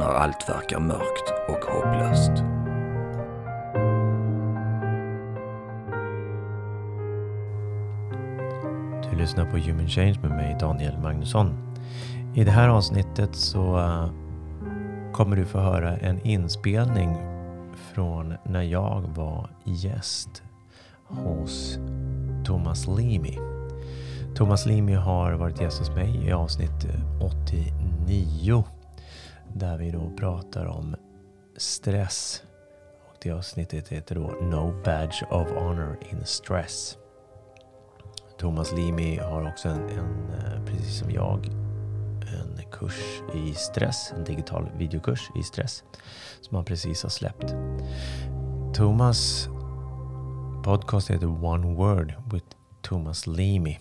när allt verkar mörkt och hopplöst. Du lyssnar på Human Change med mig Daniel Magnusson. I det här avsnittet så eh, kommer du få höra en inspelning från när jag var gäst hos Thomas Limi. Thomas Limi har varit gäst hos mig i avsnitt eh, 89 där vi då pratar om stress. Och det avsnittet heter då No Badge of Honor in Stress. Thomas Limi har också en, en, eh, precis som jag, en kurs i stress, en digital videokurs i stress som han precis har släppt. Thomas podcast heter One Word with Thomas Limi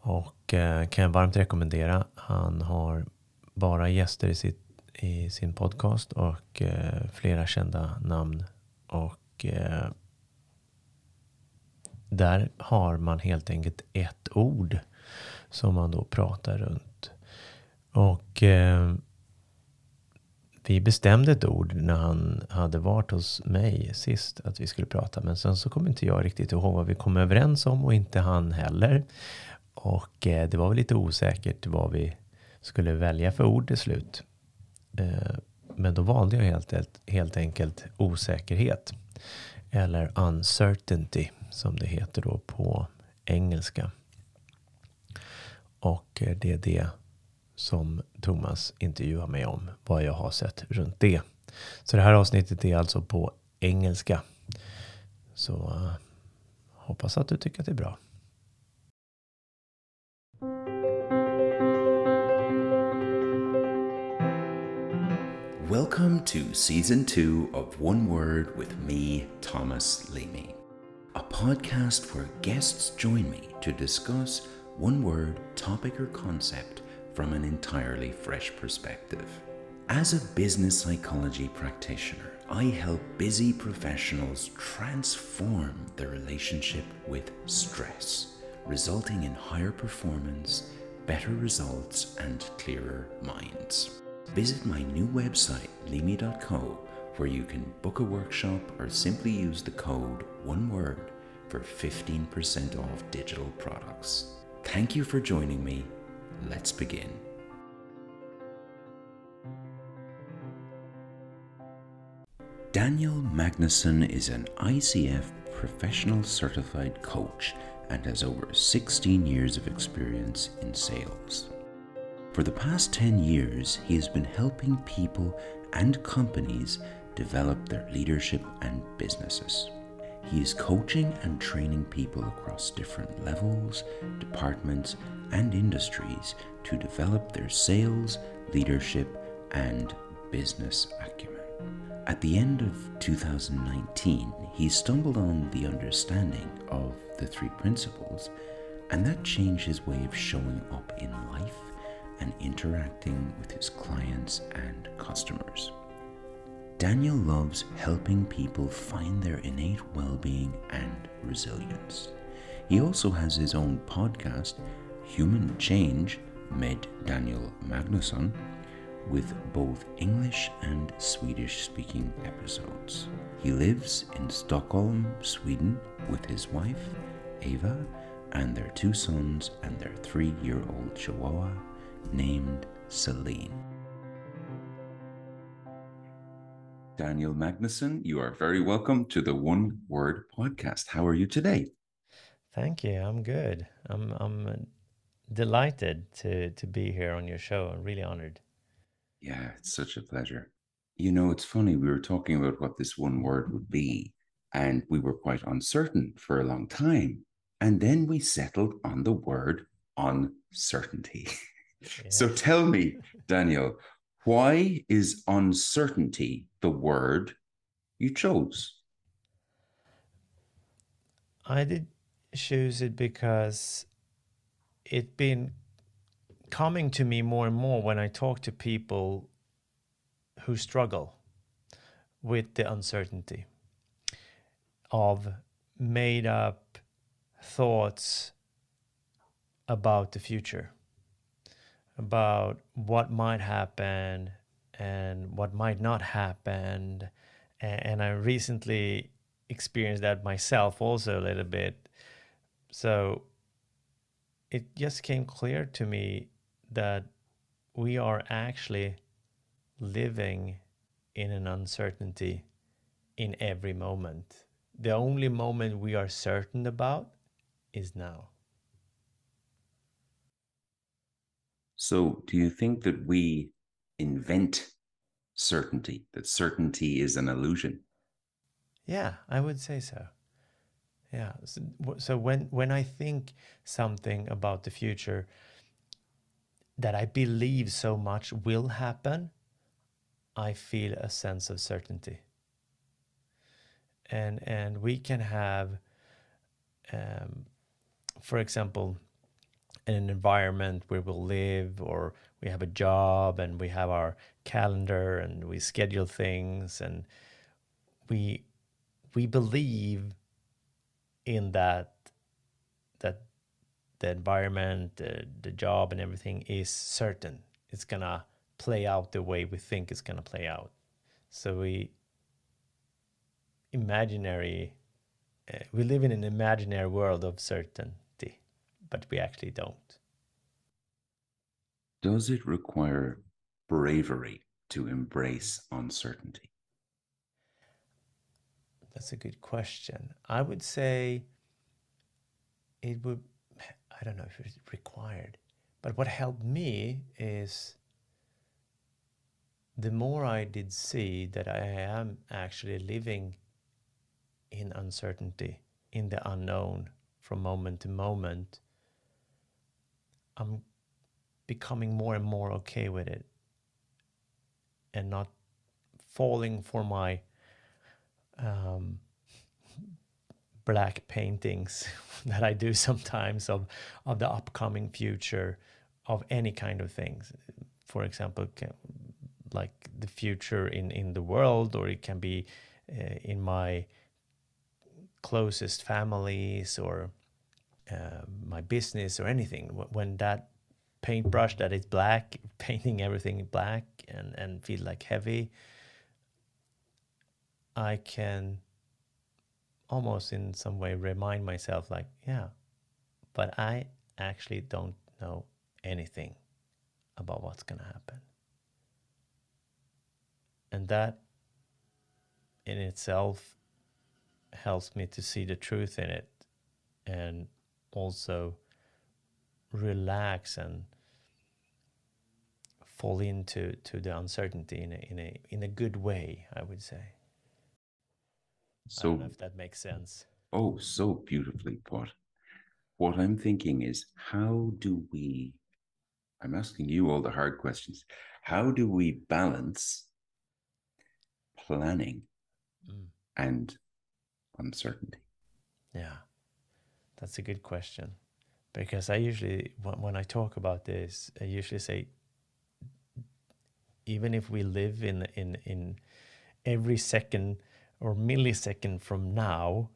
och eh, kan jag varmt rekommendera. Han har bara gäster i sitt i sin podcast och eh, flera kända namn. Och eh, där har man helt enkelt ett ord som man då pratar runt. Och eh, vi bestämde ett ord när han hade varit hos mig sist att vi skulle prata. Men sen så kommer inte jag riktigt ihåg vad vi kom överens om och inte han heller. Och eh, det var väl lite osäkert vad vi skulle välja för ord till slut. Eh, men då valde jag helt, helt enkelt osäkerhet. Eller uncertainty som det heter då på engelska. Och eh, det är det som Thomas intervjuar mig om. Vad jag har sett runt det. Så det här avsnittet är alltså på engelska. Så eh, hoppas att du tycker att det är bra. Welcome to season two of One Word with me, Thomas Leamy, a podcast where guests join me to discuss one word, topic, or concept from an entirely fresh perspective. As a business psychology practitioner, I help busy professionals transform their relationship with stress, resulting in higher performance, better results, and clearer minds visit my new website, leamy.co, where you can book a workshop or simply use the code one word for 15% off digital products. Thank you for joining me. Let's begin. Daniel Magnusson is an ICF professional certified coach and has over 16 years of experience in sales. For the past 10 years, he has been helping people and companies develop their leadership and businesses. He is coaching and training people across different levels, departments, and industries to develop their sales, leadership, and business acumen. At the end of 2019, he stumbled on the understanding of the three principles, and that changed his way of showing up in life and interacting with his clients and customers. Daniel loves helping people find their innate well being and resilience. He also has his own podcast, Human Change, med Daniel Magnusson, with both English and Swedish speaking episodes. He lives in Stockholm, Sweden, with his wife, Eva, and their two sons and their three year old Chihuahua, named Celine. Daniel Magnusson, you are very welcome to the One Word podcast. How are you today? Thank you. I'm good. I'm I'm delighted to to be here on your show. I'm really honored. Yeah, it's such a pleasure. You know, it's funny. We were talking about what this one word would be, and we were quite uncertain for a long time. And then we settled on the word uncertainty. So tell me, Daniel, Why is uncertainty the word you chose? I did choose it because it been coming to me more and more when I talk to people who struggle with the uncertainty of made up thoughts about the future, about what might happen and what might not happen. And I recently experienced that myself also a little bit. So it just came clear to me that we are actually living in an uncertainty in every moment. The only moment we are certain about is now. So, do you think that we invent certainty, that certainty is an illusion? Yeah, I would say so. Yeah. So, so when when I think something about the future that I believe so much will happen, I feel a sense of certainty. And and we can have, um, for example, an environment where we'll live, or we have a job, and we have our calendar, and we schedule things, and we we believe in that that the environment, the, the job, and everything is certain. It's gonna play out the way we think it's gonna play out. So we imaginary, uh, we live in an imaginary world of certainty, but we actually don't. Does it require bravery to embrace uncertainty? That's a good question. I would say it would, I don't know if it's required, but what helped me is the more I did see that I am actually living in uncertainty, in the unknown from moment to moment, I'm becoming more and more okay with it and not falling for my um, black paintings that I do sometimes of of the upcoming future of any kind of things. For example, like the future in in the world, or it can be uh, in my closest families or uh, my business or anything. When that paintbrush that is black, painting everything black and and feel like heavy I can almost in some way remind myself, like, yeah, but I actually don't know anything about what's going to happen. And that in itself helps me to see the truth in it and also relax and fall into to the uncertainty in a, in a in a good way i would say so, I don't know if that makes sense. Oh, so beautifully put. What I'm thinking is, how do we? I'm asking you all the hard questions. How do we balance planning mm. and uncertainty? Yeah, that's a good question. Because I usually, when I talk about this, I usually say, even if we live in in in every second or millisecond from now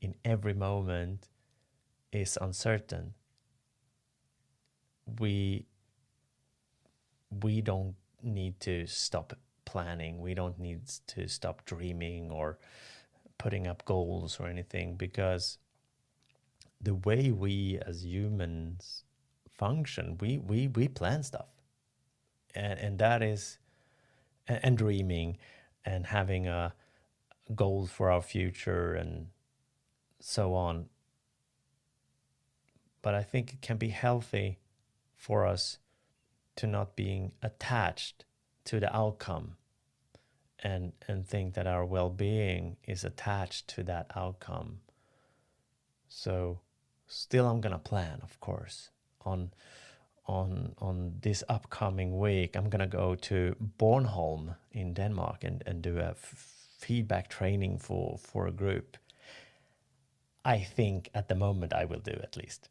in every moment is uncertain we we don't need to stop planning we don't need to stop dreaming or putting up goals or anything because the way we as humans function we we we plan stuff and and that is and, and dreaming and having a goals for our future and so on. But I think it can be healthy for us to not being attached to the outcome and and think that our well-being is attached to that outcome. So still I'm to plan, of course, on on on this upcoming week, I'm gonna go to Bornholm in Denmark and and do a feedback training for for a group. I think at the moment I will do at least.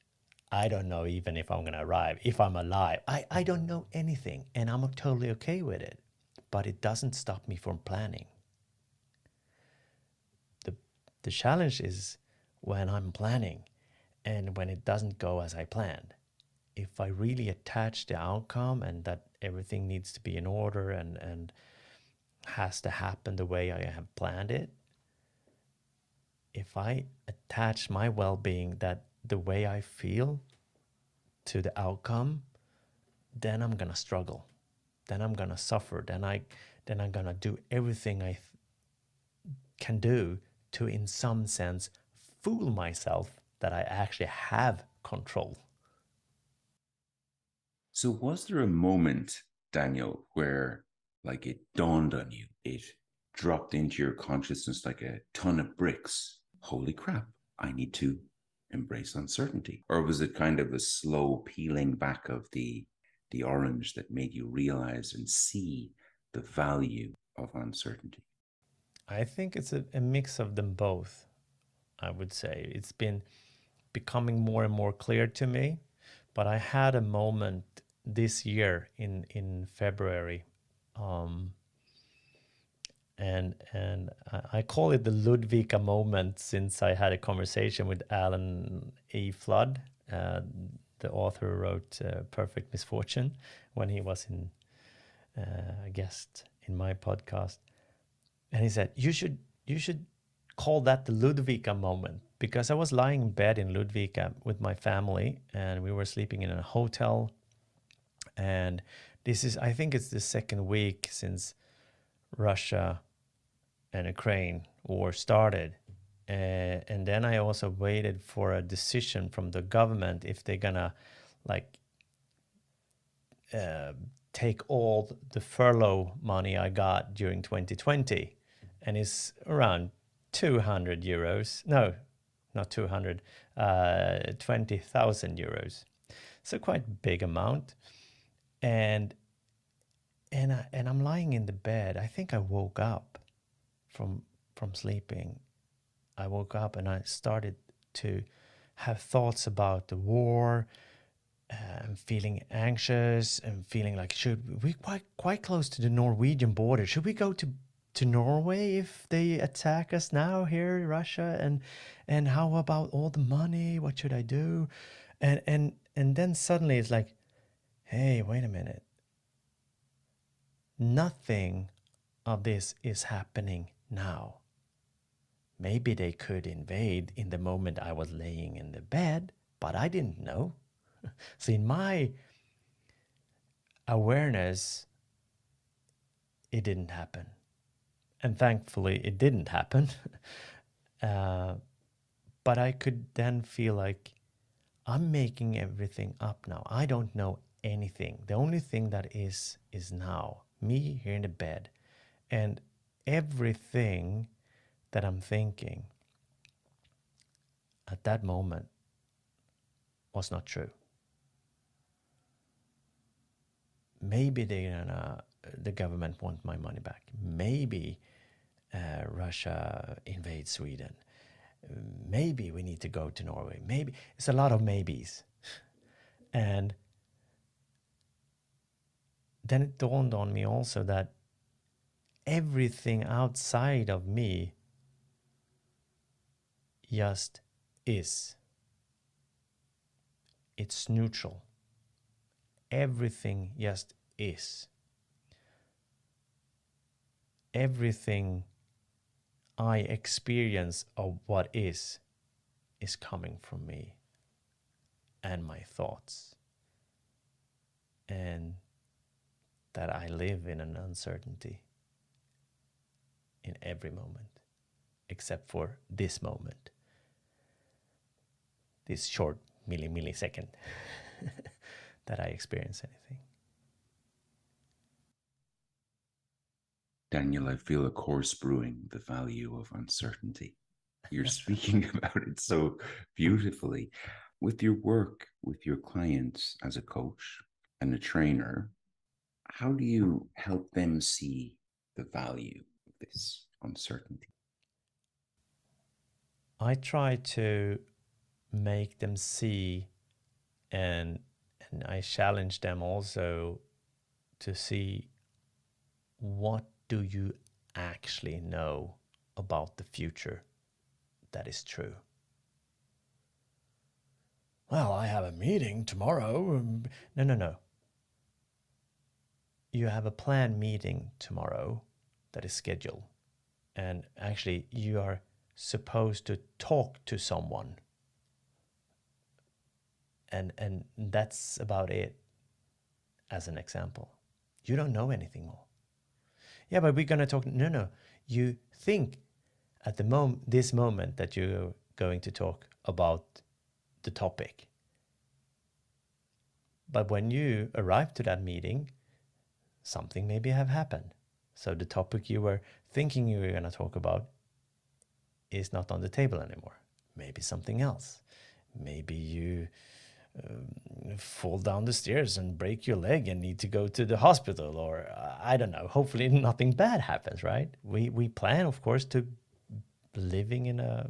I don't know even if I'm gonna arrive, if I'm alive. I, I don't know anything and I'm totally okay with it. But it doesn't stop me from planning. The the challenge is when I'm planning and when it doesn't go as I planned if I really attach the outcome and that everything needs to be in order and, and has to happen the way I have planned it, if I attach my well being that the way I feel to the outcome, then I'm gonna struggle. Then I'm gonna suffer. Then I then I'm gonna do everything I th- can do to, in some sense, fool myself that I actually have control. So, was there a moment, Daniel, where like it dawned on you, it dropped into your consciousness like a ton of bricks? Holy crap, I need to embrace uncertainty. Or was it kind of a slow peeling back of the the orange that made you realize and see the value of uncertainty? I think it's a, a mix of them both. I would say it's been becoming more and more clear to me. But I had a moment this year in in February, um, and and I call it the Ludvika moment since I had a conversation with Alan E. Flood, uh, the author who wrote uh, Perfect Misfortune, when he was in uh, a guest in my podcast, and he said you should you should call that the Ludvika moment because I was lying in bed in Ludvika with my family and we were sleeping in a hotel and this is, I think it's the second week since Russia and Ukraine war started. Uh, and then I also waited for a decision from the government if they're gonna like uh, take all the furlough money I got during 2020, and it's around 200 euros. No, not 200, uh, 20,000 euros. So quite big amount and and I, and I'm lying in the bed. I think I woke up from from sleeping. I woke up and I started to have thoughts about the war. I'm feeling anxious and feeling like should we quite quite close to the Norwegian border? Should we go to to Norway if they attack us now here, in Russia? And and how about all the money? What should I do? And and and then suddenly it's like hey, wait a minute. Nothing of this is happening now. Maybe they could invade in the moment I was laying in the bed, but I didn't know. so, in my awareness, it didn't happen. And thankfully, it didn't happen. uh, but I could then feel like I'm making everything up now. I don't know anything. The only thing that is is now. Me here in the bed. And everything that I'm thinking at that moment was not true. Maybe they the government want my money back. Maybe uh, Russia invades Sweden. Maybe we need to go to Norway. Maybe it's a lot of maybes, and then it dawned on me also that everything outside of me just is. It's neutral. Everything just is. Everything I experience of what is is coming from me and my thoughts. And that I live in an uncertainty in every moment, except for this moment, this short milli millisecond that I experience anything. Daniel, I feel a course brewing the value of uncertainty. You're speaking about it so beautifully. With your work, with your clients as a coach, and a trainer, how do you help them see the value of this uncertainty? I try to make them see and and I challenge them also to see what do you actually know about the future that is true. Well, I have a meeting tomorrow. No, no, no. You have a planned meeting tomorrow that is scheduled. And actually, you are supposed to talk to someone. And, and that's about it, as an example. You don't know anything more. Yeah, but we're going to talk. No, no. You think at the moment, this moment that you're going to talk about the topic. But when you arrive to that meeting, something maybe have happened. So the topic you were thinking you were going to talk about is not on the table anymore. Maybe something else. Maybe you um, fall down the stairs and break your leg and need to go to the hospital, or I don't know. Hopefully, nothing bad happens, right? We we plan, of course, to living in a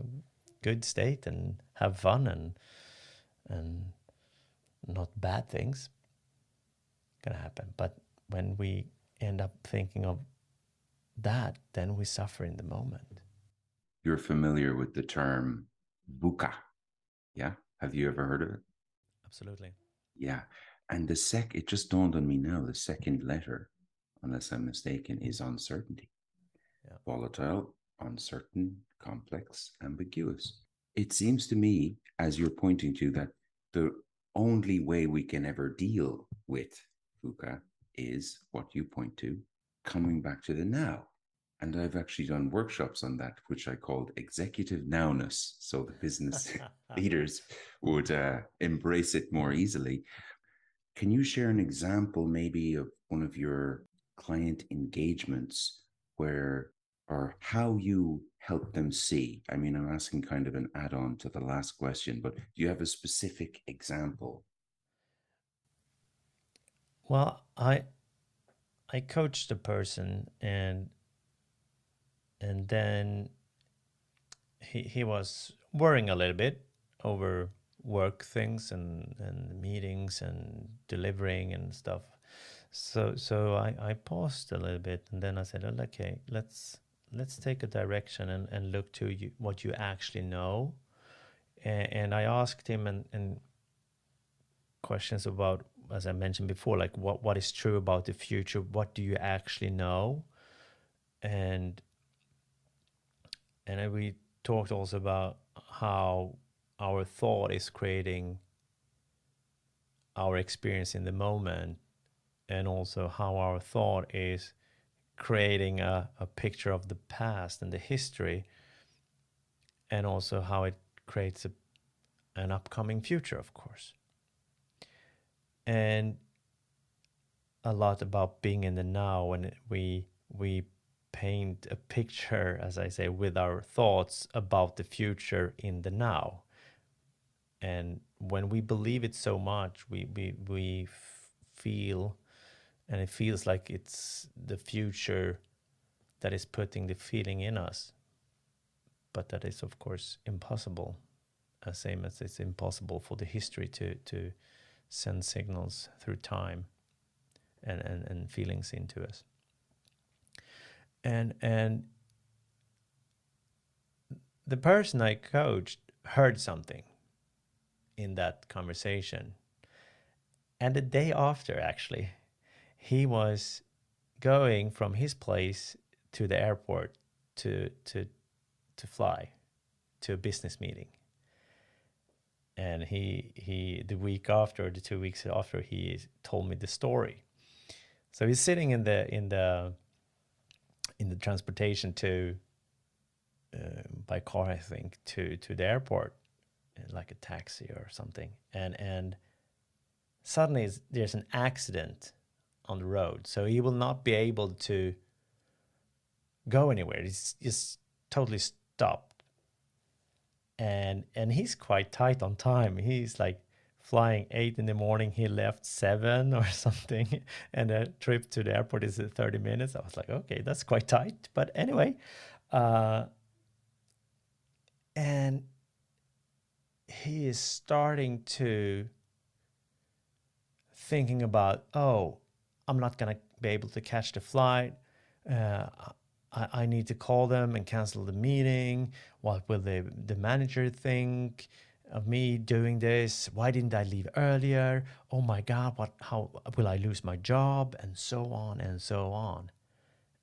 good state and have fun and and not bad things gonna happen. But when we end up thinking of that, then we suffer in the moment. You're familiar with the term VUCA Yeah. Have you ever heard of it? Absolutely. Yeah. And the sec, it just dawned on me now, the second letter, unless I'm mistaken, is uncertainty. Yeah. Volatile, uncertain, complex, ambiguous. It seems to me, as you're pointing to, that the only way we can ever deal with VUCA is what you point to coming back to the now. And I've actually done workshops on that, which I called executive nowness. So the business leaders would uh, embrace it more easily. Can you share an example, maybe, of one of your client engagements where or how you help them see? I mean, I'm asking kind of an add on to the last question, but do you have a specific example? Well, I I coached a person and and then he he was worrying a little bit over work things and and meetings and delivering and stuff. So so I I paused a little bit and then I said, oh, okay, let's let's take a direction and, and look to you, what you actually know. And, and I asked him and, and questions about, as I mentioned before, like what, what is true about the future? What do you actually know? And and we talked also about how our thought is creating our experience in the moment and also how our thought is creating a, a picture of the past and the history and also how it creates a, an upcoming future of course. And a lot about being in the now when we we paint a picture as i say with our thoughts about the future in the now. And when we believe it so much we we we feel and it feels like it's the future that is putting the feeling in us. But that is of course impossible uh, same as it's impossible for the history to to send signals through time and, and, and feelings into us and and the person i coached heard something in that conversation. And the day after actually he was going from his place to the airport to to to fly to a business meeting. And he he the week after the two weeks after he told me the story. So he's sitting in the in the in the transportation to uh, by car i think to to the airport like a taxi or something and and suddenly there's an accident on the road. So he will not be able to go anywhere. He's just totally stopped. And and he's quite tight on time. He's like flying eight in the morning. He left seven or something, and the trip to the airport is 30 minutes. I was like, okay, that's quite tight. But anyway, uh, and he is starting to thinking about, oh, I'm not gonna be able to catch the flight. Uh, I, I need to call them and cancel the meeting. What will the the manager think? Of me doing this? Why didn't i leave earlier? Oh my god what how will i lose my job? And so on and so on.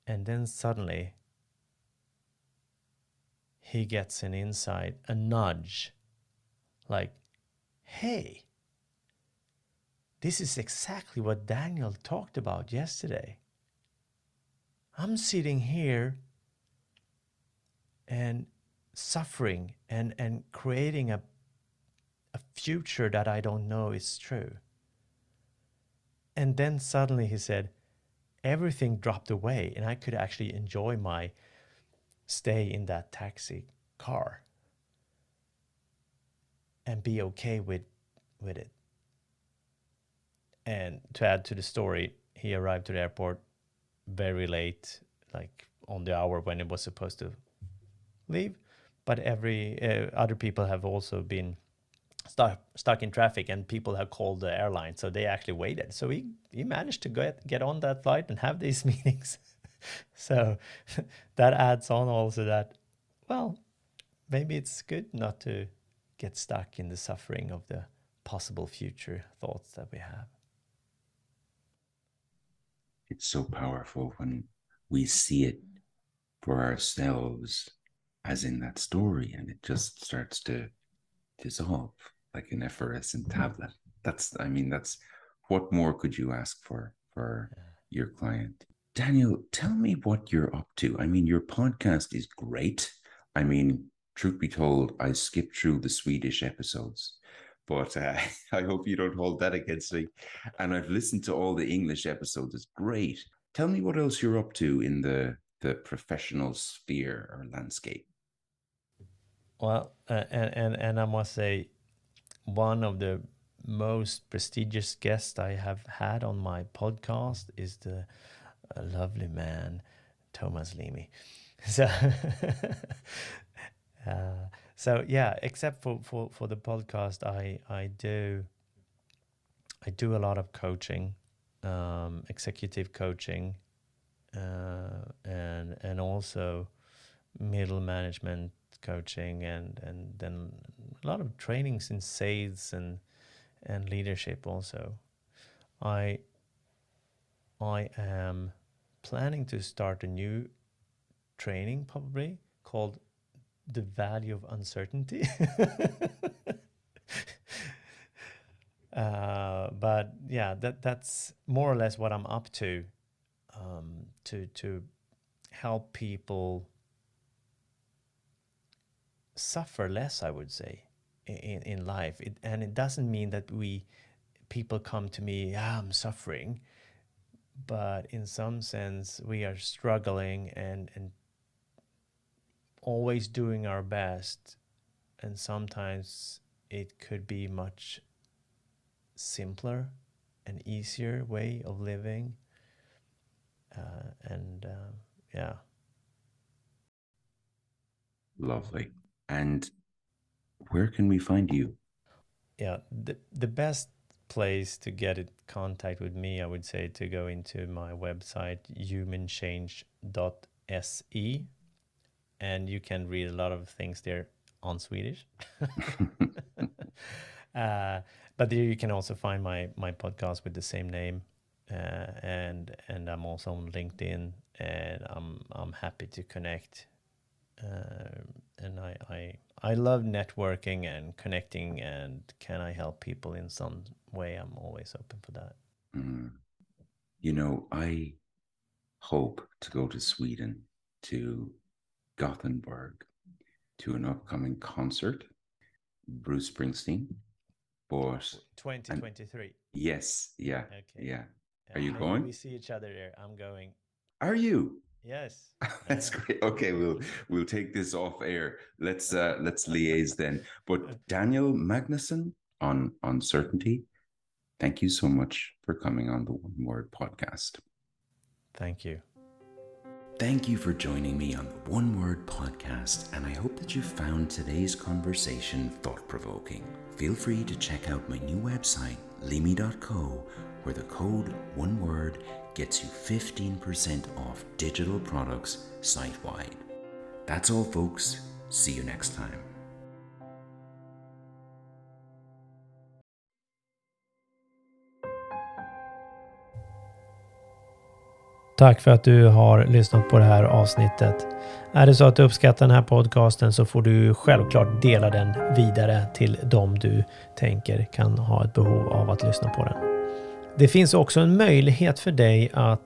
And then suddenly he gets an insight a nudge like hey this is exactly what daniel talked about yesterday. I'm sitting here and suffering and and creating a future that I don't know is true. And then suddenly he said, everything dropped away, and I could actually enjoy my stay in that taxi car and be okay with with it. And to add to the story, he arrived to the airport very late, like on the hour when it was supposed to leave. But every uh, other people have also been stuck stuck in traffic and people have called the airline so they actually waited. So he he managed to get get on that flight and have these meetings. So that adds on also that well maybe it's good not to get stuck in the suffering of the possible future thoughts that we have. It's so powerful when we see it for ourselves as in that story and it just starts to dissolve like an effervescent tablet. That's, I mean, that's what more could you ask for for your client? Daniel, tell me what you're up to. I mean, your podcast is great. I mean, truth be told, I skipped through the Swedish episodes, but uh, I hope you don't hold that against me. And I've listened to all the English episodes. It's great. Tell me what else you're up to in the the professional sphere or landscape. Well, uh, and and and I must say, one of the most prestigious guests I have had on my podcast is the uh, lovely man Thomas Leamy. So, uh, so yeah, except for, for, for the podcast, I I do I do a lot of coaching, um, executive coaching, uh, and and also middle management coaching and and then a lot of trainings in sales and and leadership also. I I am planning to start a new training probably called the value of uncertainty. uh, but yeah, that that's more or less what I'm up to. Um, to to help people suffer less, I would say, in, in life. It, and it doesn't mean that we people come to me, ah, I'm suffering, but in some sense we are struggling and and always doing our best, and sometimes it could be much simpler and easier way of living. Uh, and uh, yeah. Lovely. And where can we find you? Yeah, the, the best place to get in contact with me, I would say to go into my website, humanchange.se. And you can read a lot of things there on Swedish. uh, but there you can also find my, my podcast with the same name. Uh, and and I'm also on LinkedIn, and I'm I'm happy to connect uh, and I, I I love networking and connecting and can I help people in some way? I'm always open for that. Mm. you know I hope to go to Sweden to Gothenburg to an upcoming concert Bruce Springsteen but 2023 yes yeah okay. yeah. Are you going? we see each other there. I'm going. Are you Yes. That's great. Okay, we'll we'll take this off air. Let's uh let's liaise then. But Daniel Magnusson, on uncertainty. Thank you so much for coming on the One Word podcast. Thank you. Thank you for joining me on the One Word podcast, and I hope that you found today's conversation thought provoking. Feel free to check out my new website, leamy.co, where the code One Word gets you 15% off digital products site wide. That's all, folks. See you next time. Tack för att du har lyssnat på det här avsnittet. Är det så att du uppskattar den här podcasten så får du självklart dela den vidare till dem du tänker kan ha ett behov av att lyssna på den. Det finns också en möjlighet för dig att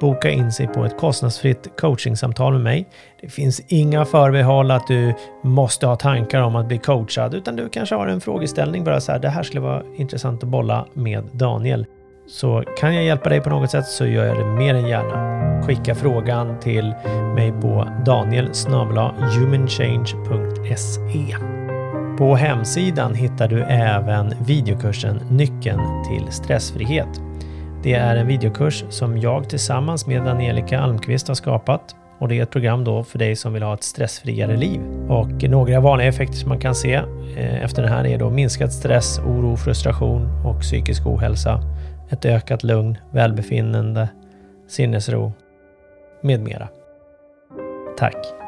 boka in sig på ett kostnadsfritt coachingsamtal med mig. Det finns inga förbehåll att du måste ha tankar om att bli coachad, utan du kanske har en frågeställning bara så här, det här skulle vara intressant att bolla med Daniel. Så kan jag hjälpa dig på något sätt så gör jag det mer än gärna. Skicka frågan till mig på daniel humanchange.se. På hemsidan hittar du även videokursen Nyckeln till stressfrihet. Det är en videokurs som jag tillsammans med Angelica Almqvist har skapat och det är ett program då för dig som vill ha ett stressfriare liv. Och några vanliga effekter som man kan se eh, efter den här är då minskad stress, oro, frustration och psykisk ohälsa ett ökat lugn, välbefinnande, sinnesro med mera. Tack!